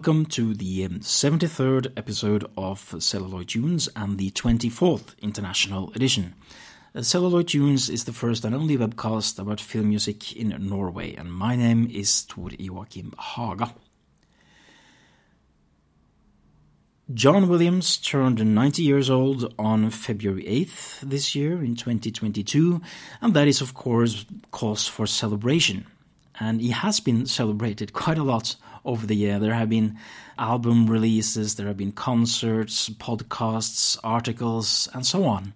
Welcome to the 73rd um, episode of Celluloid Tunes and the 24th International Edition. Uh, Celluloid Tunes is the first and only webcast about film music in Norway, and my name is Tor Joachim Haga. John Williams turned 90 years old on February 8th this year in 2022, and that is, of course, cause for celebration. And he has been celebrated quite a lot over the year. There have been album releases, there have been concerts, podcasts, articles, and so on.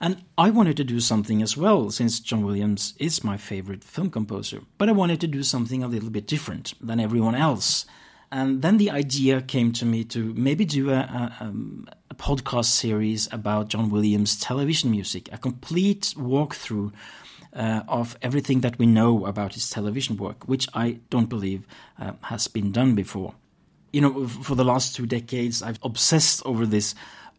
And I wanted to do something as well, since John Williams is my favorite film composer. But I wanted to do something a little bit different than everyone else. And then the idea came to me to maybe do a, a, um, a podcast series about John Williams' television music, a complete walkthrough uh, of everything that we know about his television work, which I don't believe uh, has been done before. You know, for the last two decades, I've obsessed over this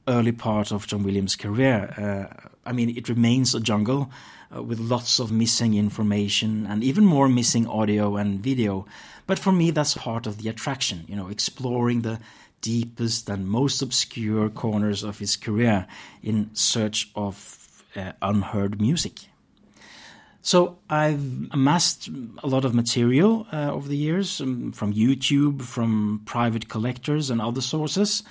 early part of John Williams' career. Uh, I mean, it remains a jungle uh, with lots of missing information and even more missing audio and video. But for me, that's part of the attraction, you know, exploring the deepest and most obscure corners of his career in search of uh, unheard music. So I've amassed a lot of material uh, over the years um, from YouTube, from private collectors and other sources.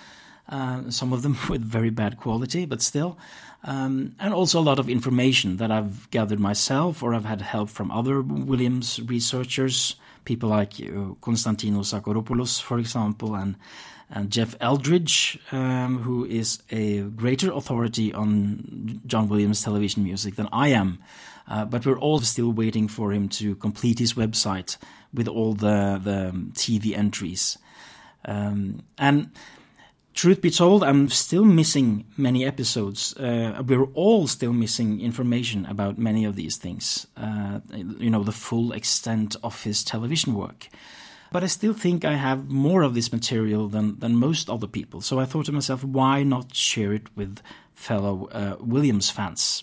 Uh, some of them with very bad quality, but still. Um, and also a lot of information that I've gathered myself or I've had help from other Williams researchers, people like uh, Konstantinos Zacharopoulos, for example, and, and Jeff Eldridge, um, who is a greater authority on John Williams television music than I am. Uh, but we're all still waiting for him to complete his website with all the, the TV entries. Um, and truth be told, I'm still missing many episodes. Uh, we're all still missing information about many of these things. Uh, you know, the full extent of his television work. But I still think I have more of this material than, than most other people. So I thought to myself, why not share it with fellow uh, Williams fans?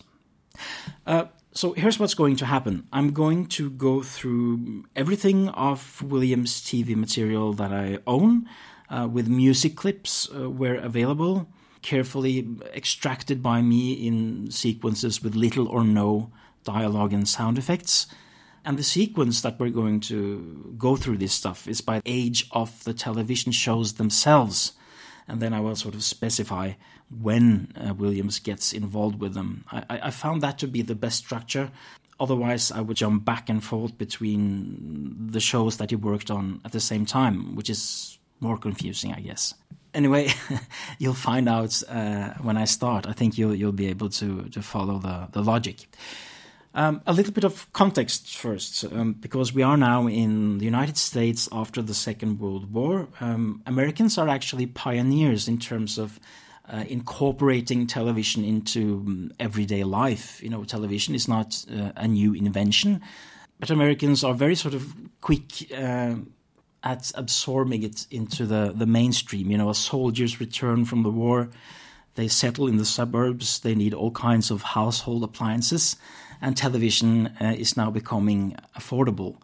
So here's what's going to happen. I'm going to go through everything of Williams' TV material that I own uh, with music clips uh, where available, carefully extracted by me in sequences with little or no dialogue and sound effects. And the sequence that we're going to go through this stuff is by age of the television shows themselves and then I will sort of specify when uh, Williams gets involved with them. I, I, found that to be the best structure. Otherwise, I would jump back and forth between the shows that he worked on at the same time, which is more confusing, I guess. Anyway, you'll find out uh, when I start. I think you'll you'll be able to to follow the the logic. Um, a little bit of context first, um, because we are now in the United States after the Second World War. Um, Americans are actually pioneers in terms of uh, incorporating television into um, everyday life. You know, television is not uh, a new invention, but Americans are very sort of quick. Uh, at absorbing it into the, the mainstream. You know, as soldiers return from the war, they settle in the suburbs, they need all kinds of household appliances and television uh, is now becoming affordable.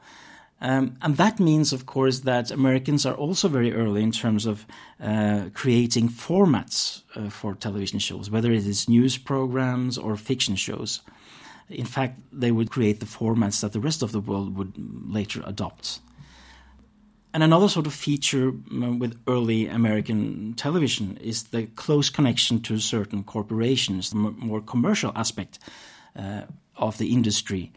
Um, and that means, of course, that Americans are also very early in terms of uh, creating formats uh, for television shows, whether it is news programs or fiction shows. In fact, they would create the formats that the rest of the world would later adopt. And another sort of feature uh, with early American television is the close connection to certain corporations, the more commercial aspect. Uh, of the industry.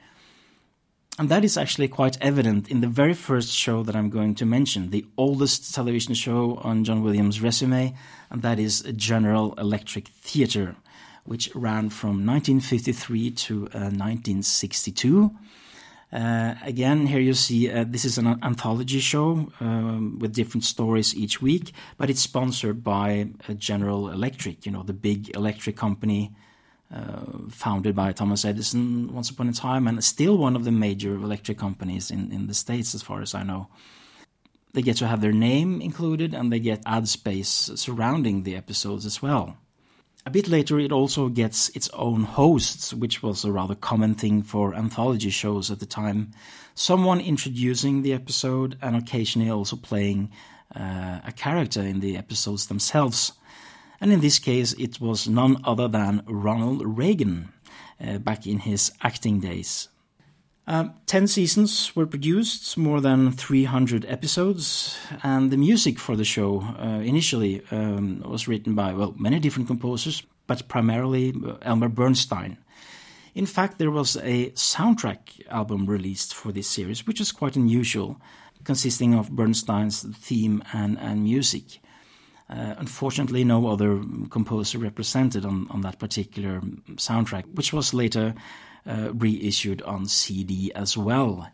And that is actually quite evident in the very first show that I'm going to mention, the oldest television show on John Williams' resume, and that is General Electric Theatre, which ran from 1953 to uh, 1962. Uh, again, here you see uh, this is an anthology show um, with different stories each week, but it's sponsored by uh, General Electric, you know, the big electric company uh, founded by Thomas Edison once upon a time, and still one of the major electric companies in, in the States, as far as I know. They get to have their name included, and they get ad space surrounding the episodes as well. A bit later, it also gets its own hosts, which was a rather common thing for anthology shows at the time. Someone introducing the episode and occasionally also playing uh, a character in the episodes themselves. And in this case, it was none other than Ronald Reagan uh, back in his acting days. Uh, ten seasons were produced, more than 300 episodes, and the music for the show uh, initially um, was written by, well, many different composers, but primarily uh, Elmer Bernstein. In fact, there was a soundtrack album released for this series, which is quite unusual, consisting of Bernstein's theme and, and music. Uh, unfortunately, no other composer represented on, on that particular soundtrack, which was later uh, reissued on CD as well.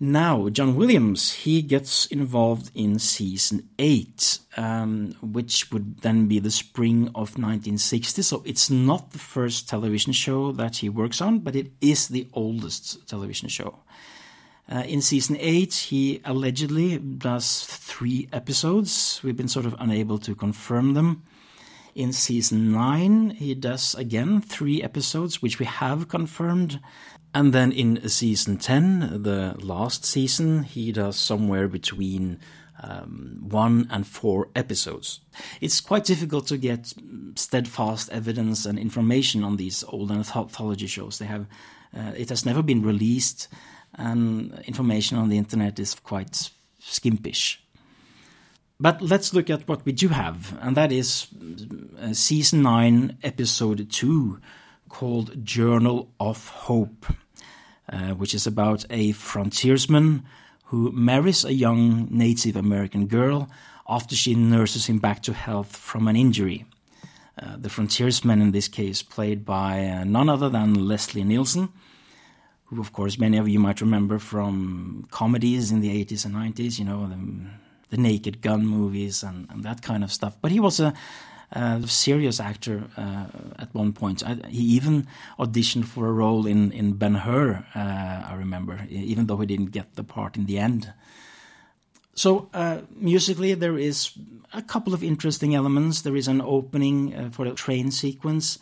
Now, John Williams, he gets involved in season 8, um, which would then be the spring of 1960. So it's not the first television show that he works on, but it is the oldest television show. Uh, in season 8, he allegedly does three episodes. We've been sort of unable to confirm them. In season 9, he does again three episodes, which we have confirmed. And then in season 10, the last season, he does somewhere between um, one and four episodes. It's quite difficult to get steadfast evidence and information on these old anthology shows. They have, uh, it has never been released, and information on the internet is quite skimpish. But let's look at what we do have, and that is uh, season 9, episode 2, called Journal of Hope. Uh, which is about a frontiersman who marries a young Native American girl after she nurses him back to health from an injury. Uh, the frontiersman, in this case, played by uh, none other than Leslie Nielsen, who, of course, many of you might remember from comedies in the 80s and 90s, you know, the, the Naked Gun movies and, and that kind of stuff. But he was a, a serious actor uh, at one point. I, he even auditioned for a role in in Ben Hur. Uh, I remember, even though he didn't get the part in the end. So uh, musically, there is a couple of interesting elements. There is an opening uh, for the train sequence.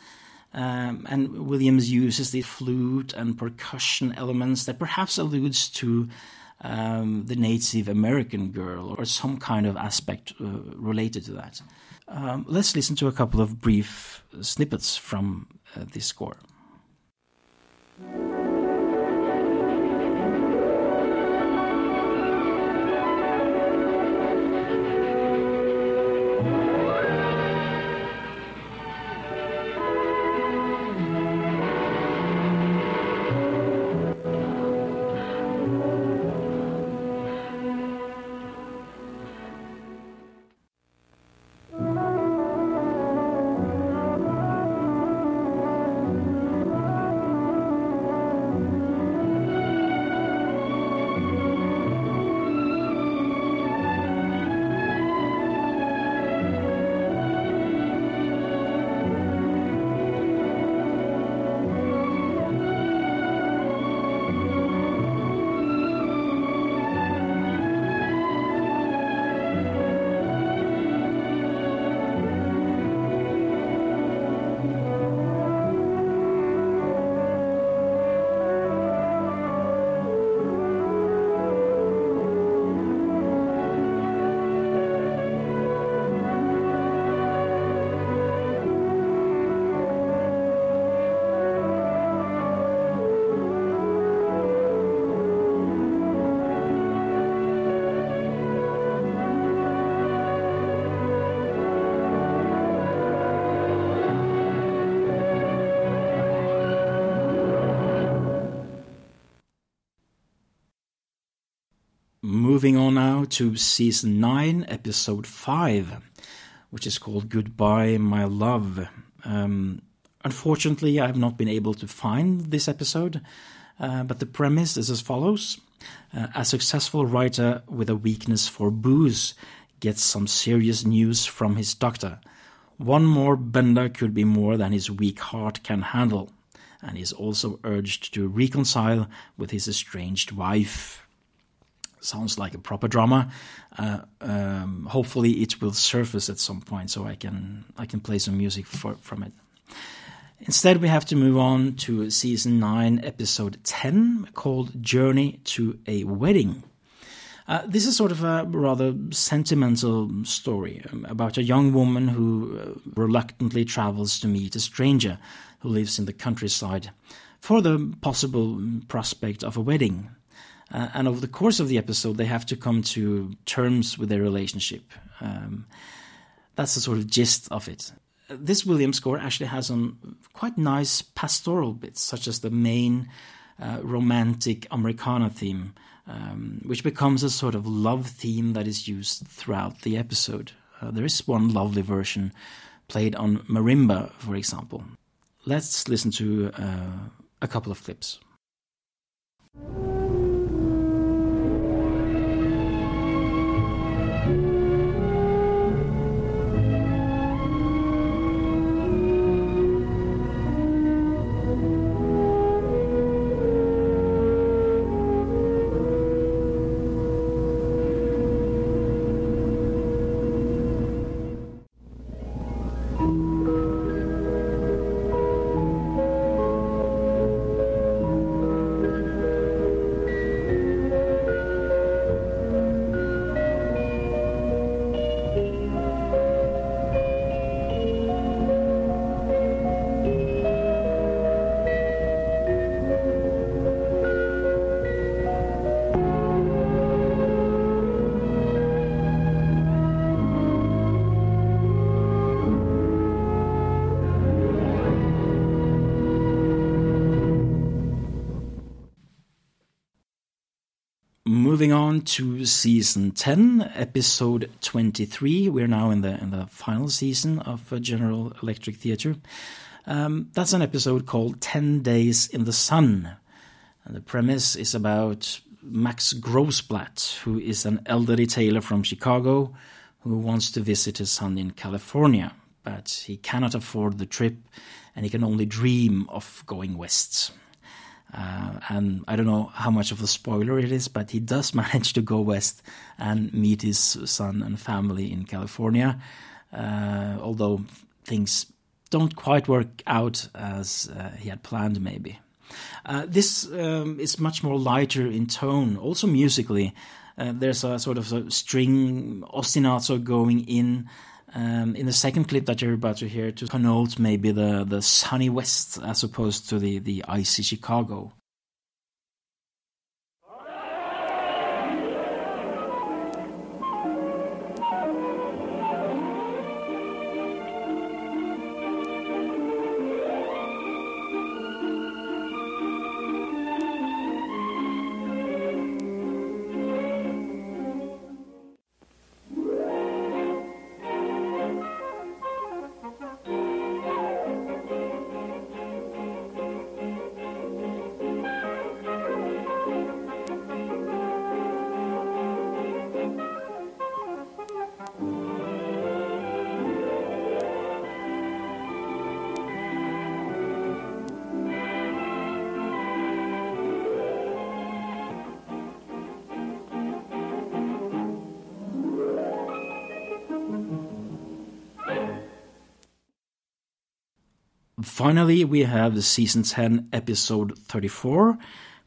Um, and Williams uses the flute and percussion elements that perhaps alludes to um, the Native American girl or some kind of aspect uh, related to that. Um, let's listen to a couple of brief snippets from uh, this score. To season 9, episode 5, which is called Goodbye, My Love. Um, unfortunately, I have not been able to find this episode, uh, but the premise is as follows uh, A successful writer with a weakness for booze gets some serious news from his doctor. One more bender could be more than his weak heart can handle, and he is also urged to reconcile with his estranged wife sounds like a proper drama. Uh, um, hopefully, it will surface at some point, so I can I can play some music for, from it. Instead, we have to move on to season nine, episode ten, called "Journey to a Wedding." Uh, this is sort of a rather sentimental story um, about a young woman who uh, reluctantly travels to meet a stranger who lives in the countryside for the possible prospect of a wedding. Uh, and over the course of the episode, they have to come to terms with their relationship. Um, that's the sort of gist of it. This Williams score actually has some quite nice pastoral bits, such as the main uh, romantic Americana theme, um, which becomes a sort of love theme that is used throughout the episode. Uh, there is one lovely version played on marimba, for example. Let's listen to uh, a couple of clips. To season 10, episode 23. We're now in the in the final season of uh, General Electric Theatre. Um, that's an episode called 10 Days in the Sun. And the premise is about Max Grossblatt, who is an elderly tailor from Chicago who wants to visit his son in California, but he cannot afford the trip and he can only dream of going west. Uh, and I don't know how much of a spoiler it is, but he does manage to go west and meet his son and family in California, uh, although things don't quite work out as uh, he had planned, maybe. Uh, this um, is much more lighter in tone, also musically. Uh, there's a sort of a string ostinato going in um, in the second clip that you're about to hear to connote maybe the, the sunny west as opposed to the, the icy Chicago. Finally, we have the season 10, episode 34,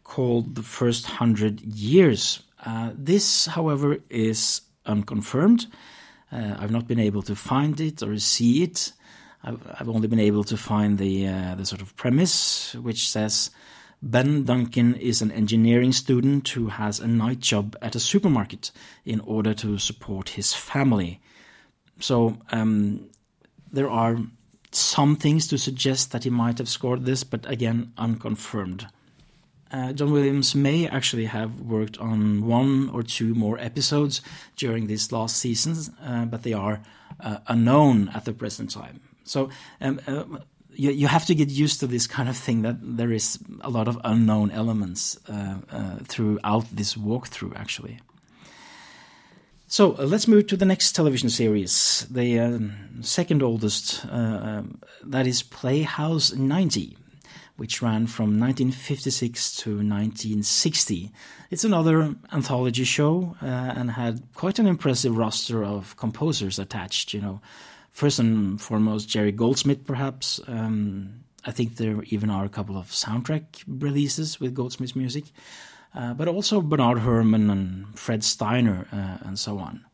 called The First Hundred Years. Uh, this, however, is unconfirmed. Uh, I've not been able to find it or see it. I've, I've only been able to find the, uh, the sort of premise, which says Ben Duncan is an engineering student who has a night job at a supermarket in order to support his family. So um, there are some things to suggest that he might have scored this, but again, unconfirmed. Uh, John Williams may actually have worked on one or two more episodes during these last seasons, uh, but they are uh, unknown at the present time. So um, uh, you, you have to get used to this kind of thing that there is a lot of unknown elements uh, uh, throughout this walkthrough, actually. So uh, let's move to the next television series, the uh, second oldest, uh, um, that is Playhouse 90, which ran from 1956 to 1960. It's another anthology show uh, and had quite an impressive roster of composers attached, you know. First and foremost, Jerry Goldsmith, perhaps. Um, I think there even are a couple of soundtrack releases with Goldsmith's music. Uh, but also Bernard Herrmann and Fred Steiner uh, and so on.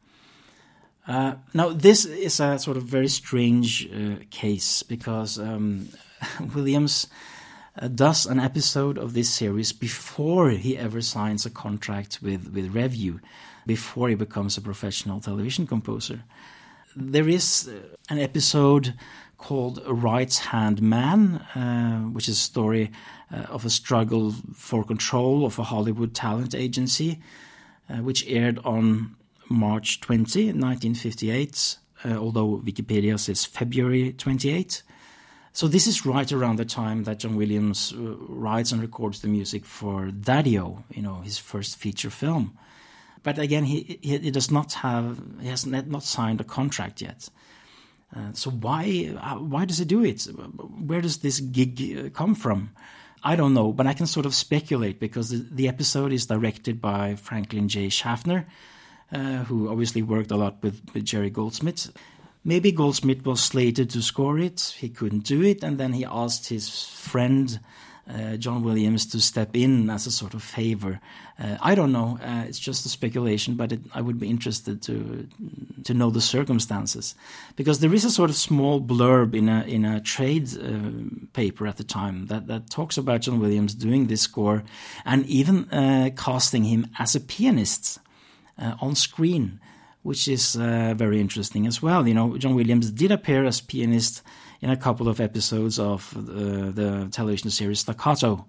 Uh, now, this is a sort of very strange uh, case because um, Williams uh, does an episode of this series before he ever signs a contract with, with Revue, before he becomes a professional television composer. There is uh, an episode called Right Hand Man, uh, which is a story uh, of a struggle for control of a Hollywood talent agency, uh, which aired on March 20, 1958, uh, although Wikipedia says February 28. So this is right around the time that John Williams uh, writes and records the music for Daddy-O, you know, his first feature film. But again, he, he, he does not have, he has not, not signed a contract yet. Uh, so why uh, why does it do it? Where does this gig uh, come from? I don't know, but I can sort of speculate because the, the episode is directed by Franklin J. Schaffner, uh, who obviously worked a lot with, with Jerry Goldsmith. Maybe Goldsmith was slated to score it, he couldn't do it, and then he asked his friend uh, John Williams to step in as a sort of favor. Uh, I don't know. Uh, it's just a speculation, but it, I would be interested to to know the circumstances because there is a sort of small blurb in a in a trade uh, paper at the time that that talks about John Williams doing this score and even uh, casting him as a pianist on screen. Which is very interesting as well. You know, John Williams did appear as pianist in a couple of episodes of uh, the television series Staccato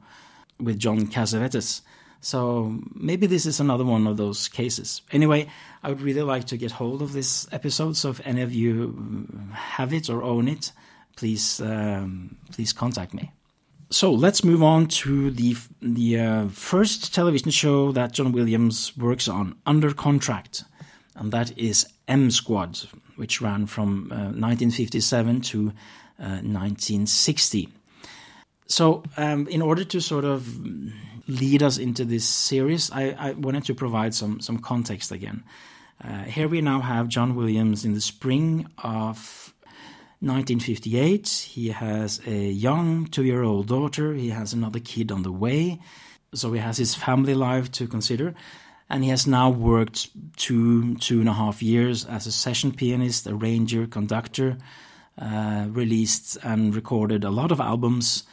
with John Cassavetes. So maybe this is another one of those cases. Anyway, I would really like to get hold of this episode. So if any of you have it or own it, please um, please contact me. So let's move on to the the uh, first television show that John Williams works on under contract, and that is M Squad, which ran from uh, 1957 to 1960. Uh, so, um, in order to sort of lead us into this series, I, I wanted to provide some some context again. Uh, here we now have John Williams in the spring of 1958. He has a young two year old daughter. He has another kid on the way. So he has his family life to consider. And he has now worked two, two and a half years as a session pianist, arranger, conductor, uh, released and recorded a lot of albums,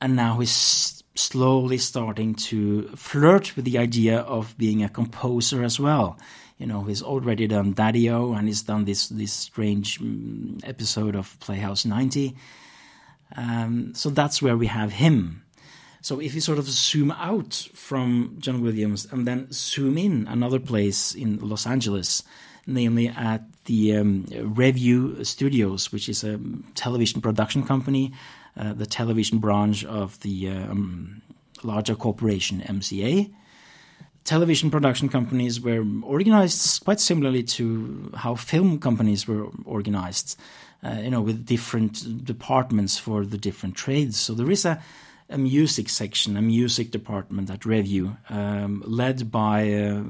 and now he's slowly starting to flirt with the idea of being a composer as well. You know, he's already done Daddy-O and he's done this this strange mm, episode of Playhouse 90. Um, so that's where we have him. So if you sort of zoom out from John Williams and then zoom in another place in Los Angeles, namely at the um, Revue Studios, which is a television production company, uh, the television branch of the um, larger corporation MCA. Television production companies were organized quite similarly to how film companies were organized, uh, you know, with different departments for the different trades. So there is a a music section, a music department at Revue, um, led by uh,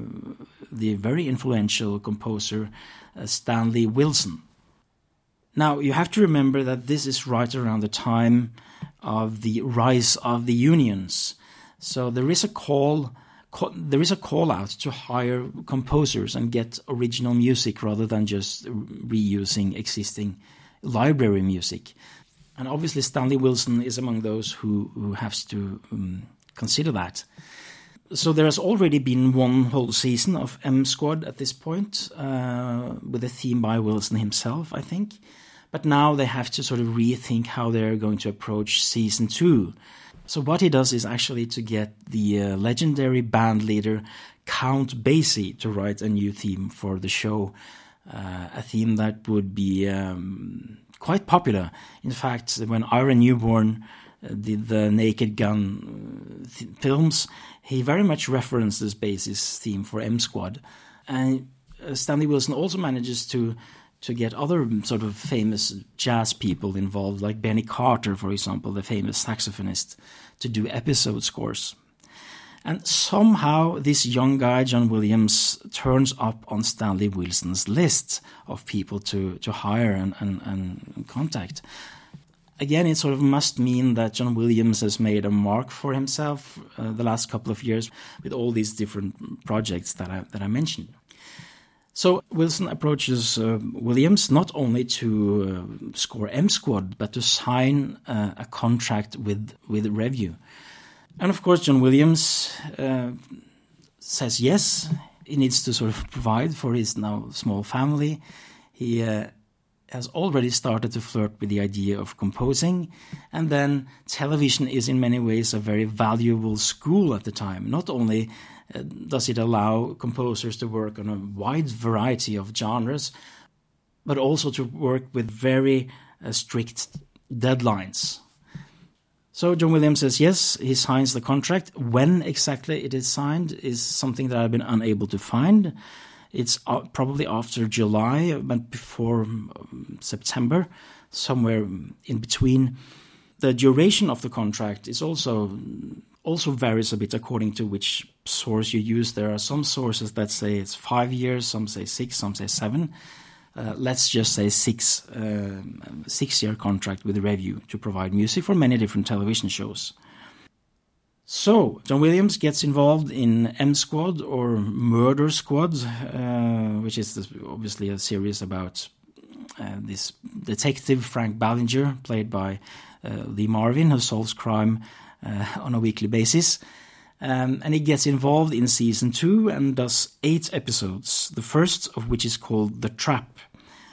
the very influential composer uh, Stanley Wilson. Now, you have to remember that this is right around the time of the rise of the unions. So there is a call there is a call out to hire composers and get original music rather than just reusing existing library music. And obviously, Stanley Wilson is among those who, who has to um, consider that so there has already been one whole season of M Squad at this point, uh, with a theme by Wilson himself, I think. But now they have to sort of rethink how they're going to approach season two. So what he does is actually to get the uh, legendary band leader Count Basie to write a new theme for the show, uh, a theme that would be um, quite popular. In fact, when Ira Newborn did the Naked Gun uh, films, he very much references Basie's theme for M Squad. And uh, Stanley Wilson also manages to to get other sort of famous jazz people involved, like Benny Carter, for example, the famous saxophonist, to do episode scores. And somehow this young guy, John Williams, turns up on Stanley Wilson's list of people to, to hire and, and, and contact. Again, it sort of must mean that John Williams has made a mark for himself uh, the last couple of years with all these different projects that I, that I mentioned. So Wilson approaches uh, Williams not only to uh, score M Squad, but to sign uh, a contract with with Revue. And of course, John Williams uh, says yes. He needs to sort of provide for his now small family. He uh, has already started to flirt with the idea of composing. And then television is in many ways a very valuable school at the time. Not only uh, does it allow composers to work on a wide variety of genres, but also to work with very uh, strict deadlines. So John Williams says yes, he signs the contract. When exactly it is signed is something that I've been unable to find. It's uh, probably after July, but before um, September, somewhere in between. The duration of the contract is also also varies a bit according to which source you use. There are some sources that say it's five years, some say six, some say seven. Uh, let's just say six uh, six year contract with Revue to provide music for many different television shows. So, John Williams gets involved in M Squad or Murder Squad, uh, which is obviously a series about uh, this detective Frank Ballinger, played by uh, Lee Marvin, who solves crime uh, on a weekly basis. Um, and he gets involved in season two and does eight episodes, the first of which is called The Trap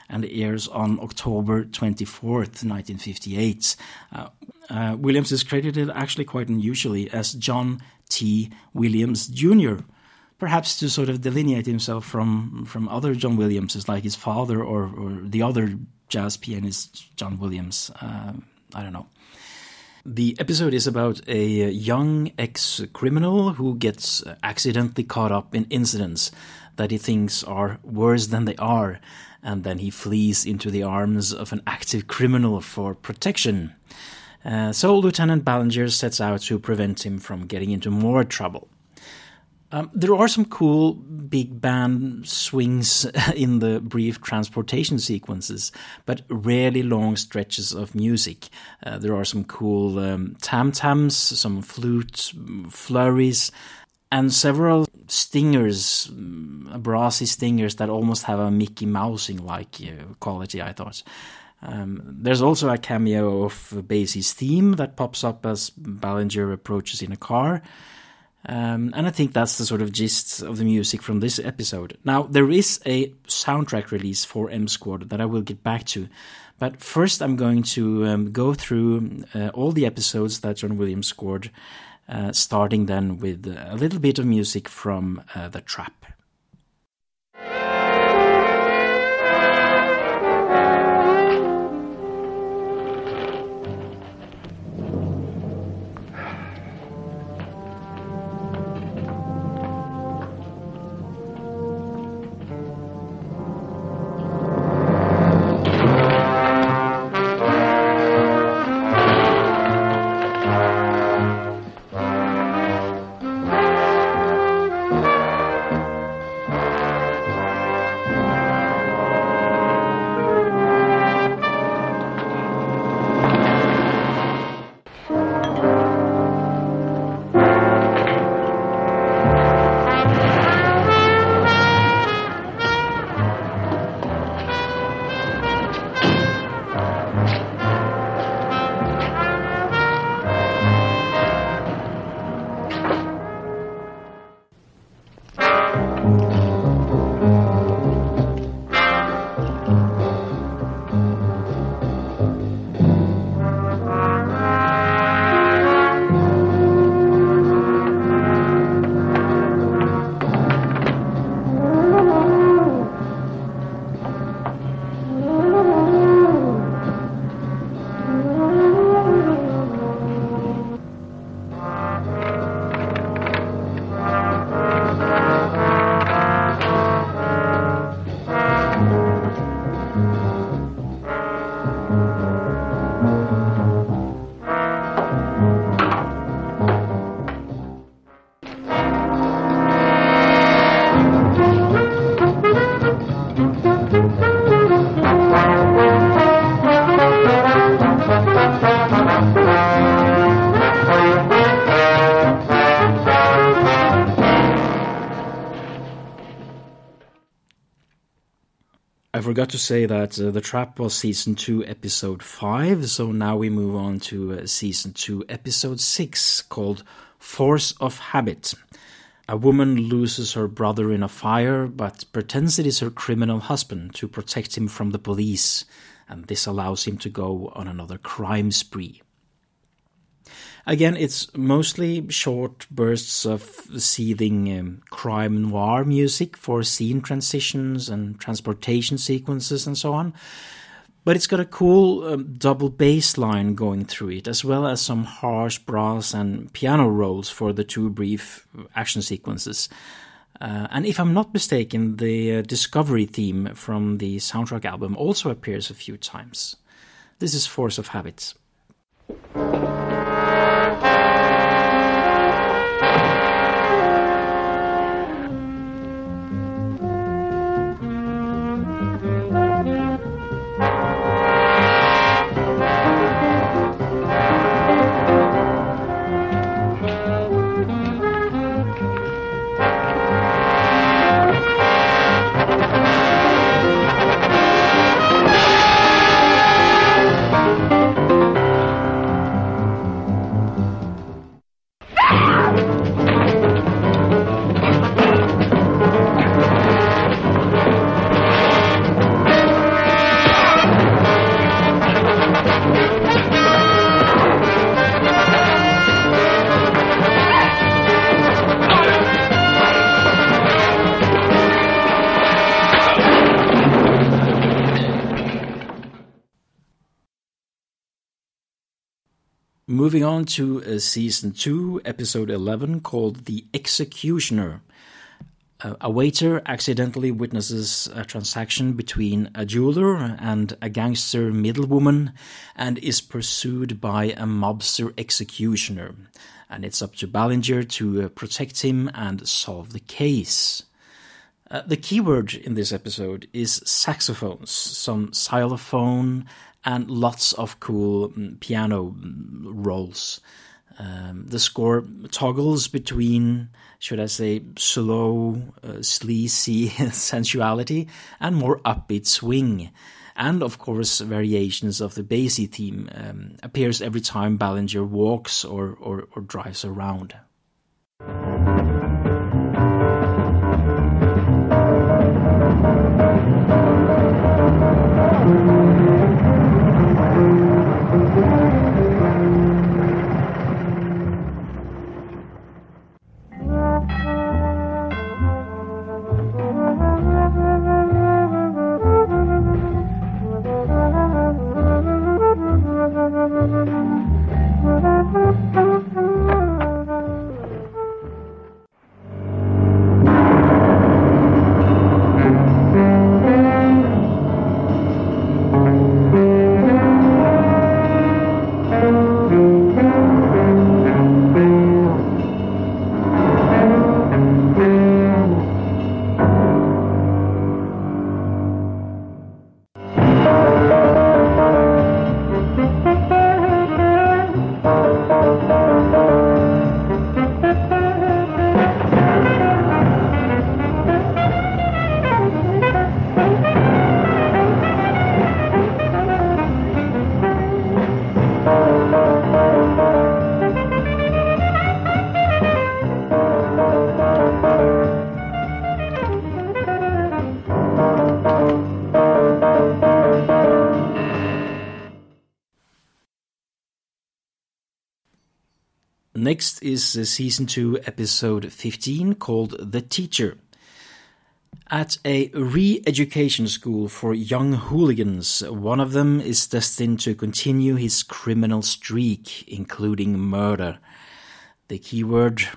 and it airs on October 24th, 1958. Uh, uh, Williams is credited actually quite unusually as John T. Williams Jr., perhaps to sort of delineate himself from, from other John Williamses, like his father or, or the other jazz pianist, John Williams. Uh, I don't know. The episode is about a young ex criminal who gets accidentally caught up in incidents that he thinks are worse than they are and then he flees into the arms of an active criminal for protection. Uh, so Lieutenant Ballinger sets out to prevent him from getting into more trouble. Um, there are some cool big band swings in the brief transportation sequences, but rarely long stretches of music. Uh, there are some cool um, tam tams, some flute flurries, and several stingers, mm, brassy stingers that almost have a Mickey Mousing like uh, quality, I thought. Um, there's also a cameo of Basie's theme that pops up as Ballinger approaches in a car. Um, and I think that's the sort of gist of the music from this episode. Now, there is a soundtrack release for M Squad that I will get back to. But first, I'm going to um, go through uh, all the episodes that John Williams scored uh, starting then with a little bit of music from uh, The Trap. Forgot to say that uh, The Trap was season 2, episode 5, so now we move on to uh, season 2, episode 6, called Force of Habit. A woman loses her brother in a fire, but pretends it is her criminal husband to protect him from the police, and this allows him to go on another crime spree. Again, it's mostly short bursts of seething um, crime noir music for scene transitions and transportation sequences and so on. But it's got a cool um, double bass line going through it, as well as some harsh brass and piano rolls for the two brief action sequences. Uh, and if I'm not mistaken, the uh, Discovery theme from the soundtrack album also appears a few times. This is Force of Habits. On to uh, season 2, episode 11, called The Executioner. Uh, a waiter accidentally witnesses a transaction between a jeweler and a gangster middlewoman and is pursued by a mobster executioner. And it's up to Ballinger to uh, protect him and solve the case. Uh, the keyword in this episode is saxophones, some xylophone, and lots of cool mm, piano mm, rolls. Um, the score toggles between, should I say, slow, uh, sleazy sensuality and more upbeat swing. And of course, variations of the Basie theme um, appears every time Ballinger walks or, or, or drives around. Next is season 2, episode 15, called The Teacher. At a re education school for young hooligans, one of them is destined to continue his criminal streak, including murder. The keyword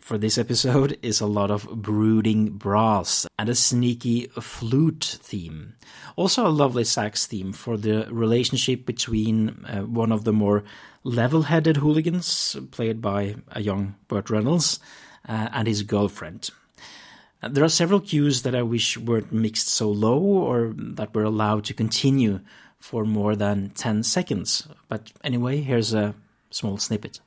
for this episode is a lot of brooding brass and a sneaky flute theme. Also, a lovely sax theme for the relationship between uh, one of the more level headed hooligans, played by a young Burt Reynolds, uh, and his girlfriend. Uh, there are several cues that I wish weren't mixed so low or that were allowed to continue for more than 10 seconds. But anyway, here's a small snippet.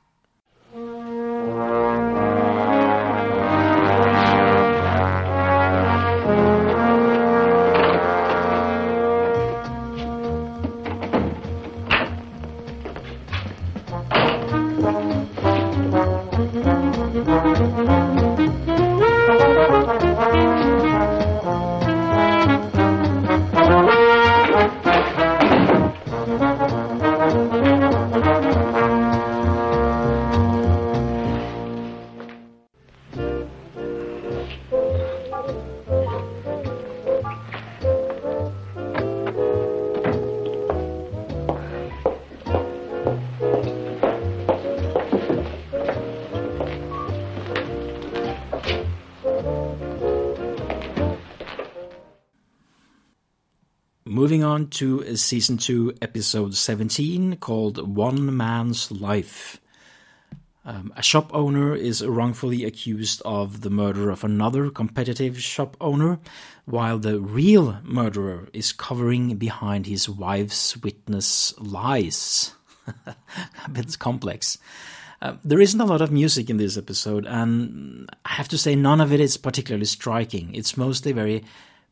To season 2, episode 17, called One Man's Life. Um, a shop owner is wrongfully accused of the murder of another competitive shop owner, while the real murderer is covering behind his wife's witness lies. a bit complex. Uh, there isn't a lot of music in this episode, and I have to say, none of it is particularly striking. It's mostly very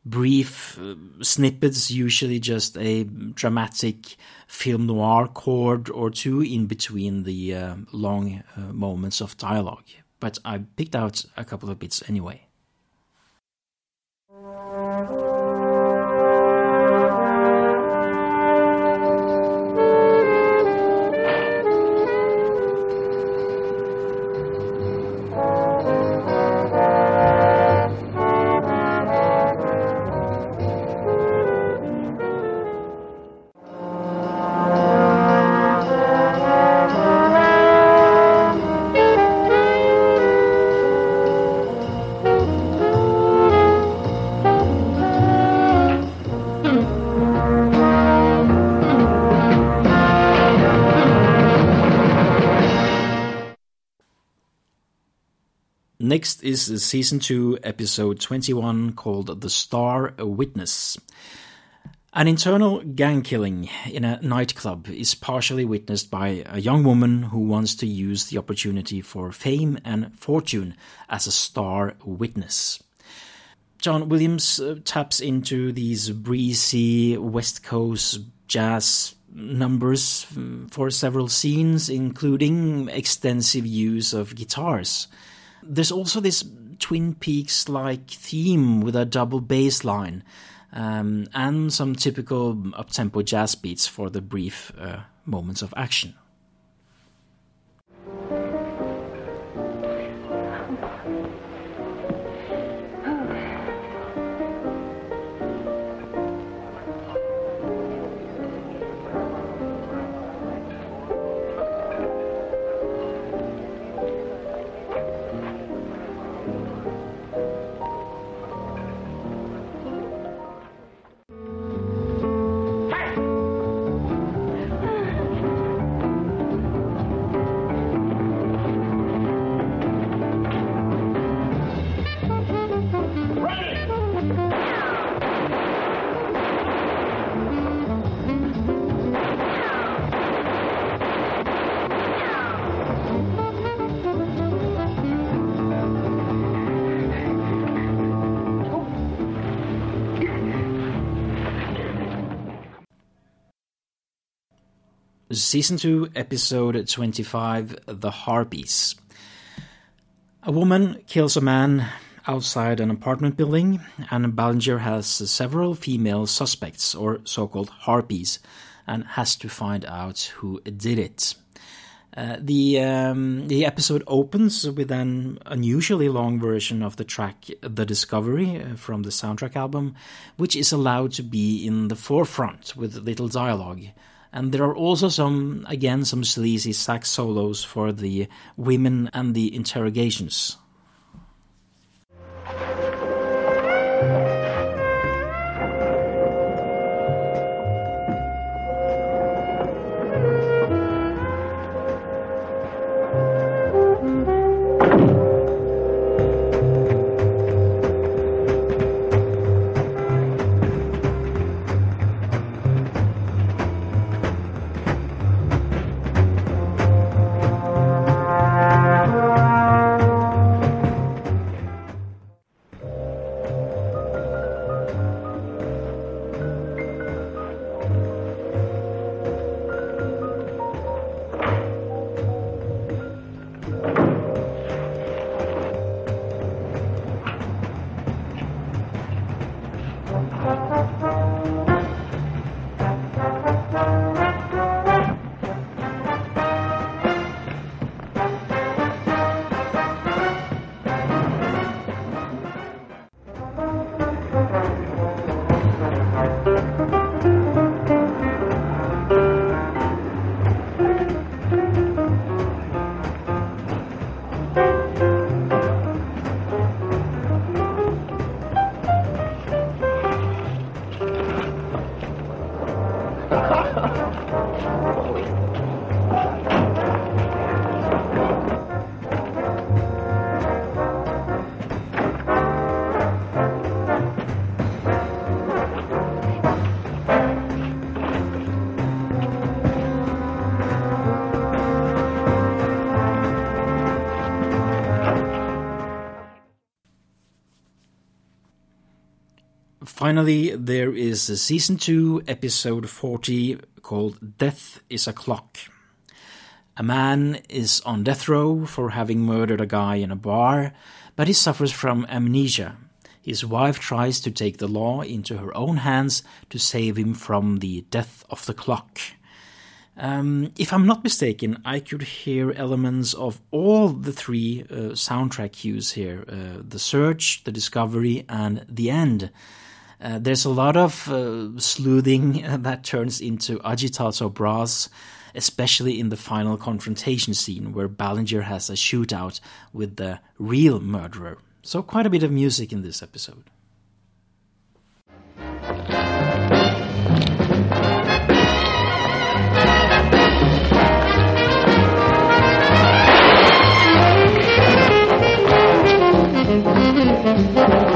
brief uh, snippets, usually just a dramatic film noir chord or two in between the uh, long uh, moments of dialogue. But I picked out a couple of bits anyway. Next is season 2, episode 21, called The Star Witness. An internal gang killing in a nightclub is partially witnessed by a young woman who wants to use the opportunity for fame and fortune as a star witness. John Williams uh, taps into these breezy West Coast jazz numbers mm, for several scenes, including extensive use of guitars. There's also this Twin Peaks like theme with a double bass line um, and some typical up tempo jazz beats for the brief uh, moments of action. Season 2, Episode 25 The Harpies. A woman kills a man outside an apartment building, and Ballinger has several female suspects, or so called harpies, and has to find out who did it. Uh, the um, the episode opens with an unusually long version of the track "The Discovery" uh, from the soundtrack album, which is allowed to be in the forefront with little dialogue. And there are also some, again, some sleazy sax solos for the women and the interrogations. Finally, there is a season 2, episode 40, called Death is a Clock. A man is on death row for having murdered a guy in a bar, but he suffers from amnesia. His wife tries to take the law into her own hands to save him from the death of the clock. Um, if I'm not mistaken, I could hear elements of all the three uh, soundtrack cues here uh, the search, the discovery, and the end. Uh, there's a lot of uh, sleuthing that turns into agitato brass, especially in the final confrontation scene where Ballinger has a shootout with the real murderer. So, quite a bit of music in this episode. So,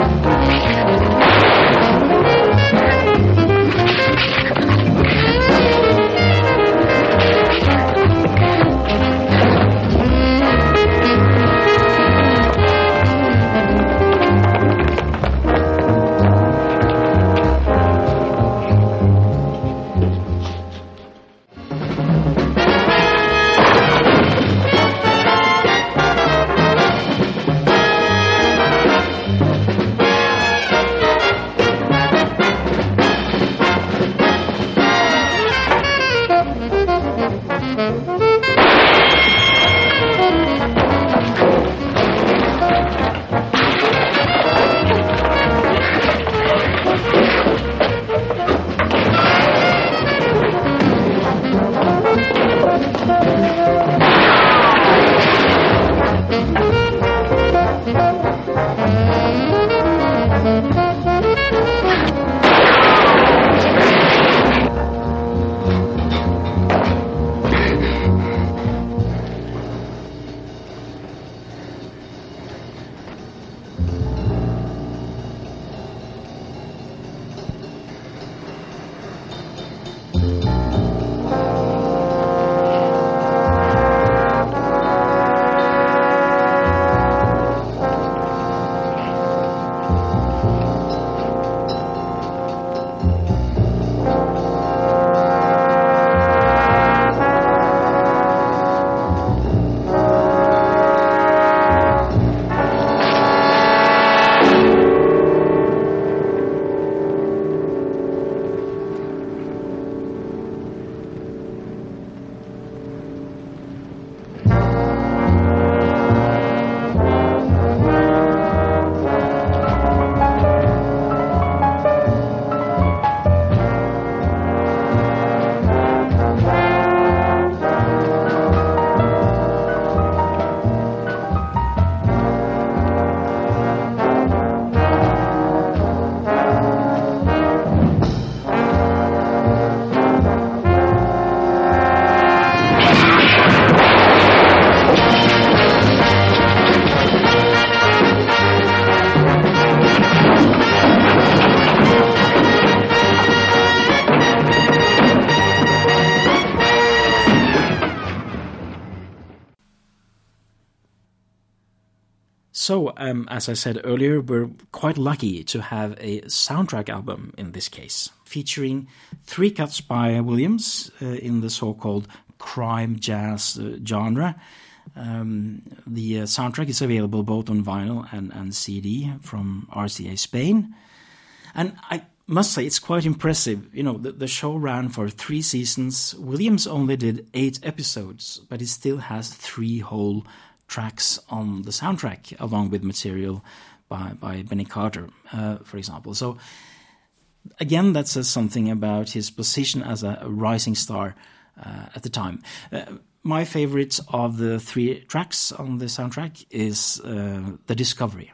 um, as I said earlier, we're quite lucky to have a soundtrack album in this case, featuring three cuts by Williams uh, in the so called crime jazz uh, genre. Um, the uh, soundtrack is available both on vinyl and, and CD from RCA Spain. And I must say, it's quite impressive. You know, the, the show ran for three seasons. Williams only did eight episodes, but he still has three whole tracks on the soundtrack, along with material by, by Benny Carter, uh, for example. So, again, that says something about his position as a, rising star uh, at the time. Uh, my favorite of the three tracks on the soundtrack is uh, The Discovery.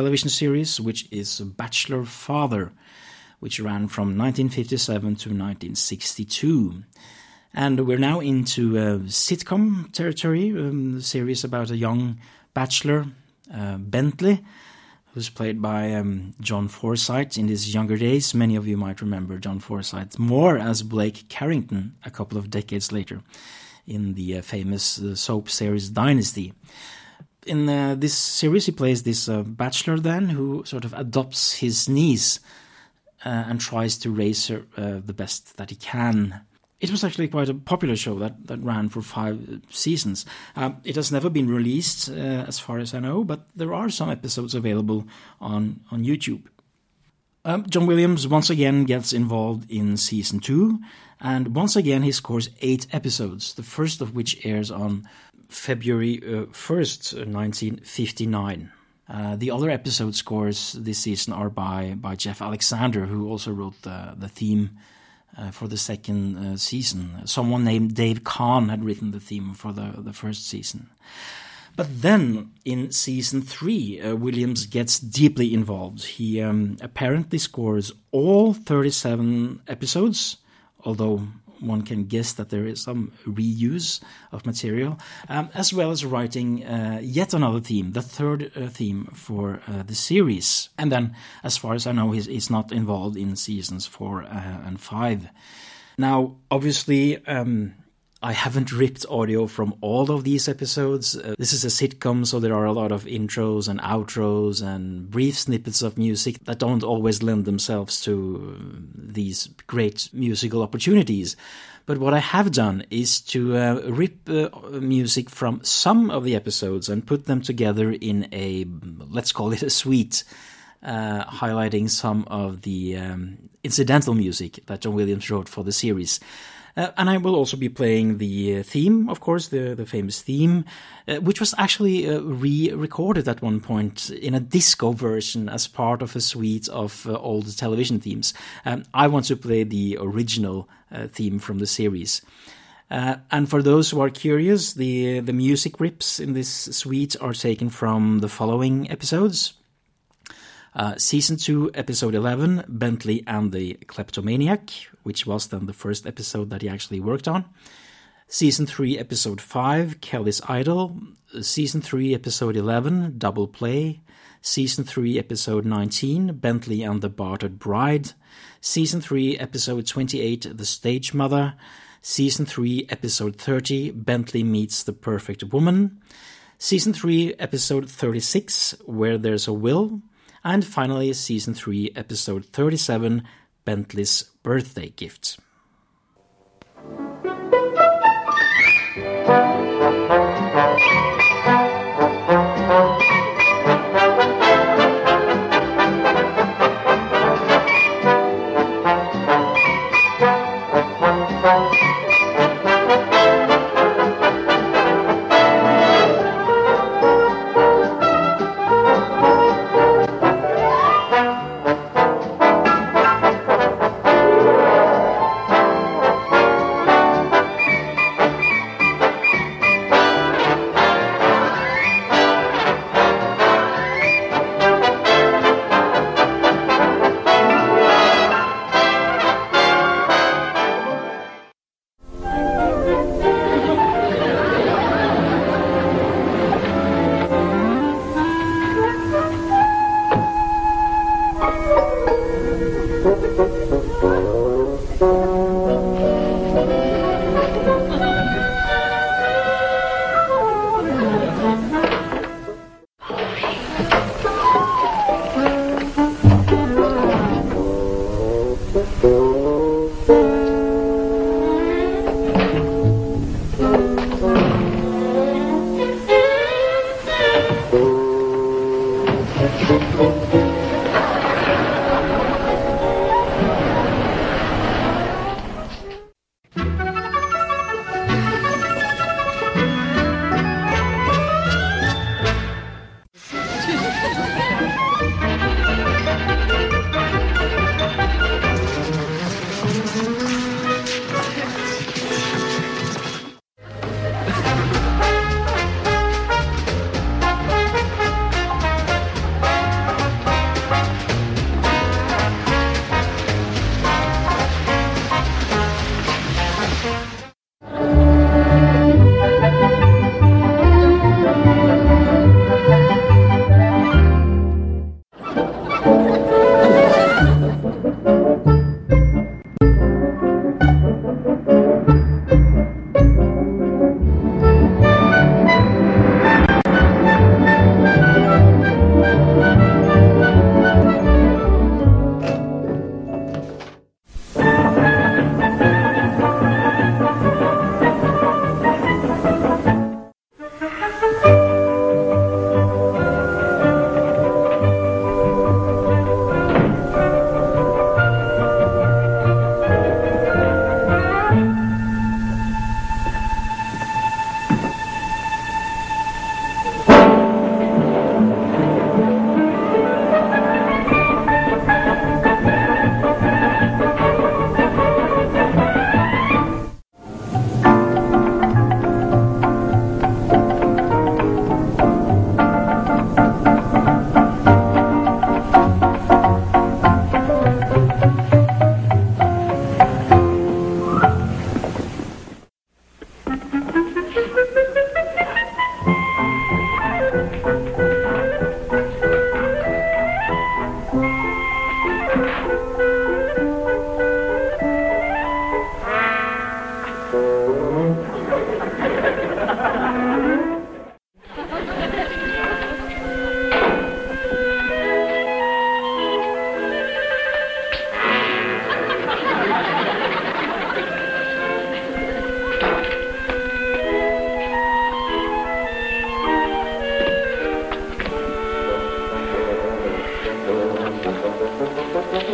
Television series, which is Bachelor Father, which ran from 1957 to 1962. And we're now into uh, sitcom territory, um, a series about a young bachelor, uh, Bentley, who's played by um, John Forsythe in his younger days. Many of you might remember John Forsythe more as Blake Carrington a couple of decades later in the uh, famous uh, soap series Dynasty in uh, this series, he plays this uh, bachelor then who sort of adopts his niece uh, and tries to raise her uh, the best that he can. It was actually quite a popular show that, that ran for five seasons. Um, it has never been released, uh, as far as I know, but there are some episodes available on, on YouTube. Um, John Williams once again gets involved in season two, and once again he scores eight episodes, the first of which airs on February uh, 1st, 1959. Uh, the other episode scores this season are by, by Jeff Alexander, who also wrote the, the theme uh, for the second uh, season. Someone named Dave Kahn had written the theme for the, the first season. But then in season three, uh, Williams gets deeply involved. He um, apparently scores all 37 episodes, although one can guess that there is some reuse of material, um, as well as writing uh, yet another theme, the third uh, theme for uh, the series. And then, as far as I know, he's, he's not involved in seasons four uh, and five. Now, obviously, um, I haven't ripped audio from all of these episodes. Uh, this is a sitcom, so there are a lot of intros and outros and brief snippets of music that don't always lend themselves to uh, these great musical opportunities. But what I have done is to uh, rip uh, music from some of the episodes and put them together in a, let's call it a suite, uh, highlighting some of the um, incidental music that John Williams wrote for the series. Uh, and I will also be playing the uh, theme, of course, the, the famous theme, uh, which was actually uh, re recorded at one point in a disco version as part of a suite of uh, old television themes. Um, I want to play the original uh, theme from the series. and for those who are curious, the the music rips in this suite are taken from the following episodes. Uh, season 2, episode 11, Bentley and the Kleptomaniac, which was then the first episode that he actually worked on. Season 3, episode 5, Kelly's Idol. Season 3, episode 11, Double Play. Season 3, episode 19, Bentley and the Bartered Bride. Season 3, episode 28, The Stage Mother. Season 3, episode 30, Bentley Meets the Perfect Woman. Season 3, episode 36, Where There's a Will. And finally, season 3, episode 37, Bentley's birthday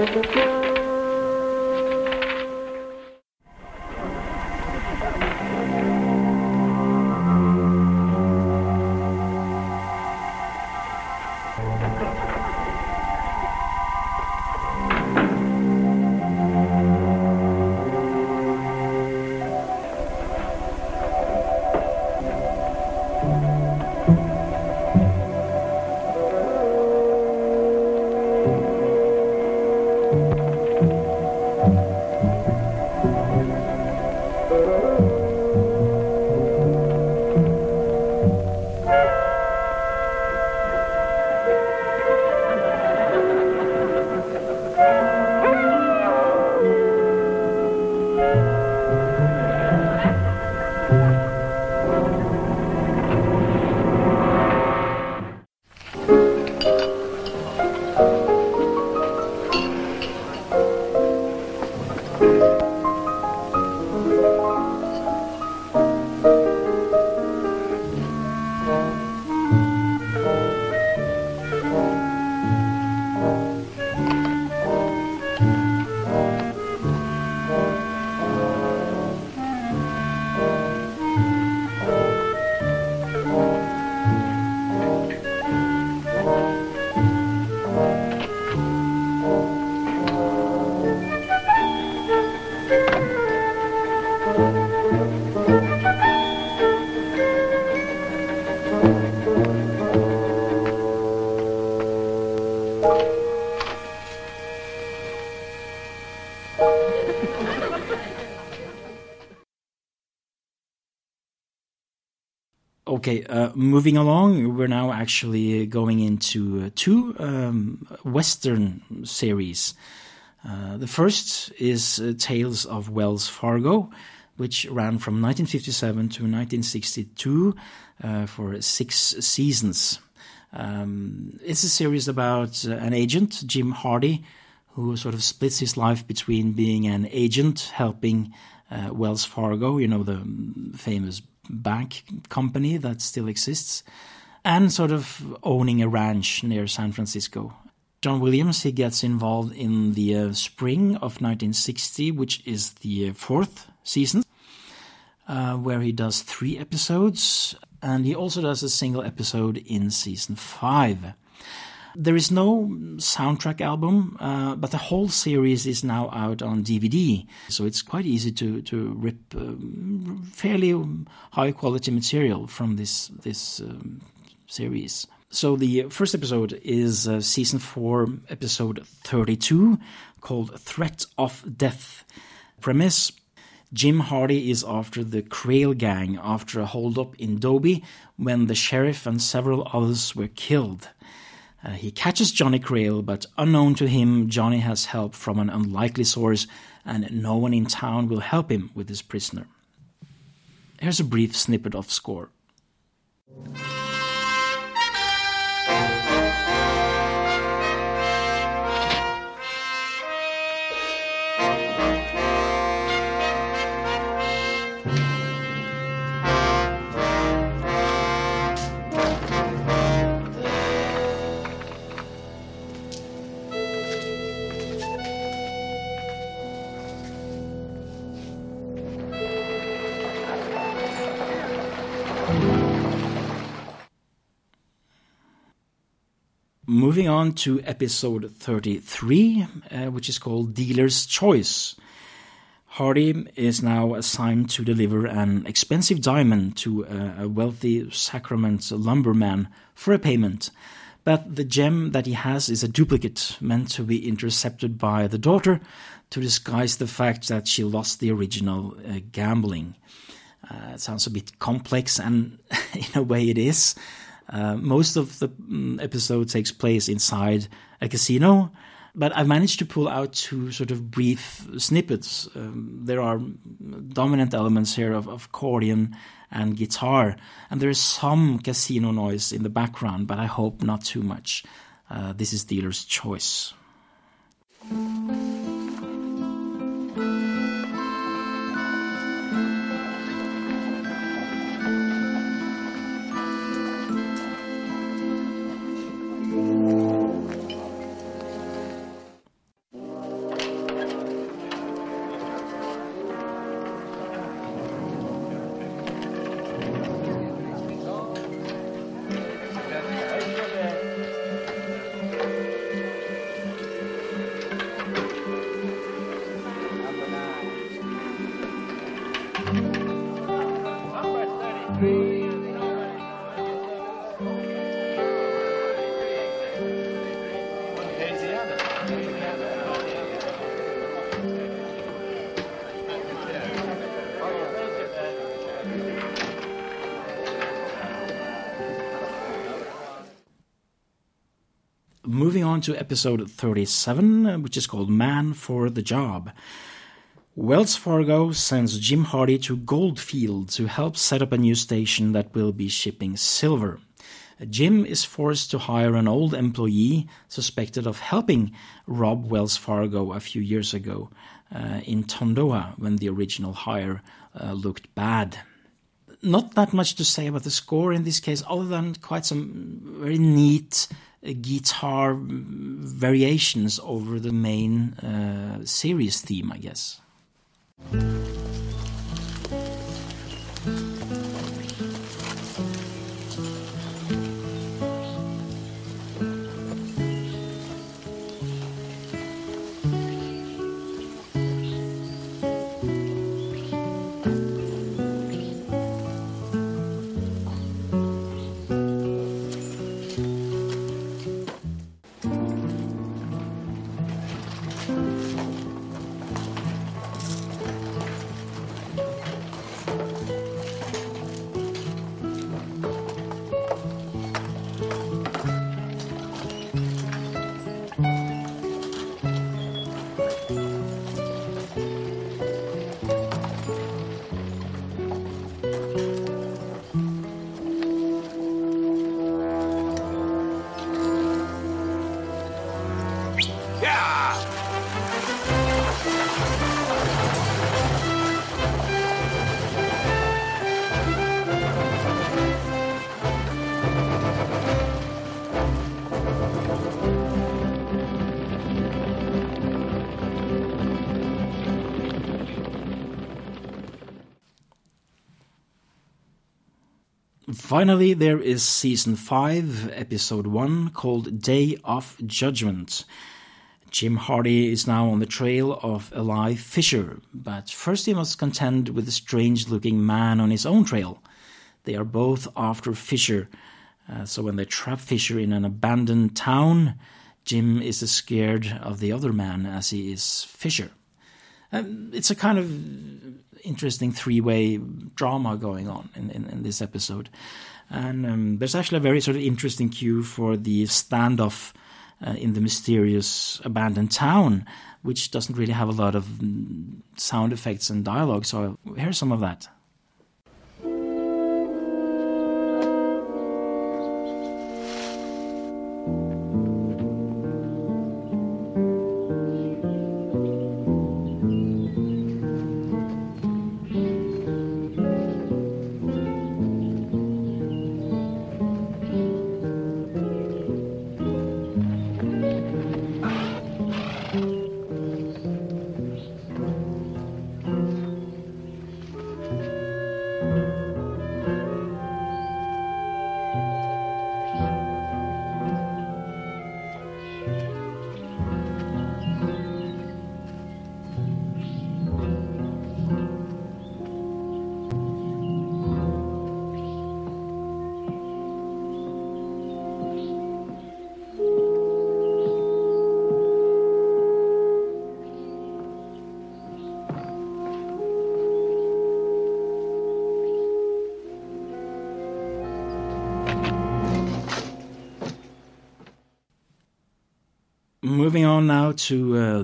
Gift. Okay, uh, moving along, we're now actually going into uh, two um, Western series. Uh, the first is uh, Tales of Wells Fargo, which ran from 1957 to 1962 uh, for six seasons. Um, it's a series about uh, an agent, Jim Hardy, who sort of splits his life between being an agent helping Wells Fargo, you know, the famous bank company that still exists, and sort of owning a ranch near San Francisco. John Williams he gets involved in the uh, spring of 1960, which is the fourth season, uh, where he does three episodes, and he also does a single episode in season five. There is no soundtrack album, uh, but the whole series is now out on DVD, so it's quite easy to to rip um, fairly high quality material from this this um, series. So the first episode is uh, season four, episode thirty-two, called "Threat of Death." Premise: Jim Hardy is after the Crail gang after a holdup in Dobie when the sheriff and several others were killed. Uh, he catches Johnny Crail, but unknown to him, Johnny has help from an unlikely source, and no one in town will help him with his prisoner. Here's a brief snippet of score. On to episode 33, uh, which is called Dealer's Choice. Hardy is now assigned to deliver an expensive diamond to a, a wealthy Sacramento lumberman for a payment. But the gem that he has is a duplicate meant to be intercepted by the daughter to disguise the fact that she lost the original uh, gambling. Uh, it sounds a bit complex, and in a way it is. Uh, most of the um, episode takes place inside a casino, but I've managed to pull out two sort of brief snippets. Um, there are dominant elements here of, of accordion and guitar, and there is some casino noise in the background, but I hope not too much. Uh, this is dealer's choice. To episode 37, uh, which is called Man for the Job. Wells Fargo sends Jim Hardy to Goldfield to help set up a new station that will be shipping silver. Jim is forced to hire an old employee suspected of helping rob Wells Fargo a few years ago uh, in Tondoa when the original hire uh, looked bad. Not that much to say about the score in this case, other than quite some very neat guitar variations over the main uh, series theme, I guess. Finally, there is season 5, episode 1, called Day of Judgment. Jim Hardy is now on the trail of Eli Fisher, but first he must contend with a strange looking man on his own trail. They are both after Fisher, uh, so when they trap Fisher in an abandoned town, Jim is as scared of the other man as he is Fisher. Um, it's a kind of interesting three way drama going on in, in, in this episode. And um, there's actually a very sort of interesting cue for the standoff uh, in the mysterious abandoned town, which doesn't really have a lot of mm, sound effects and dialogue. So here's some of that.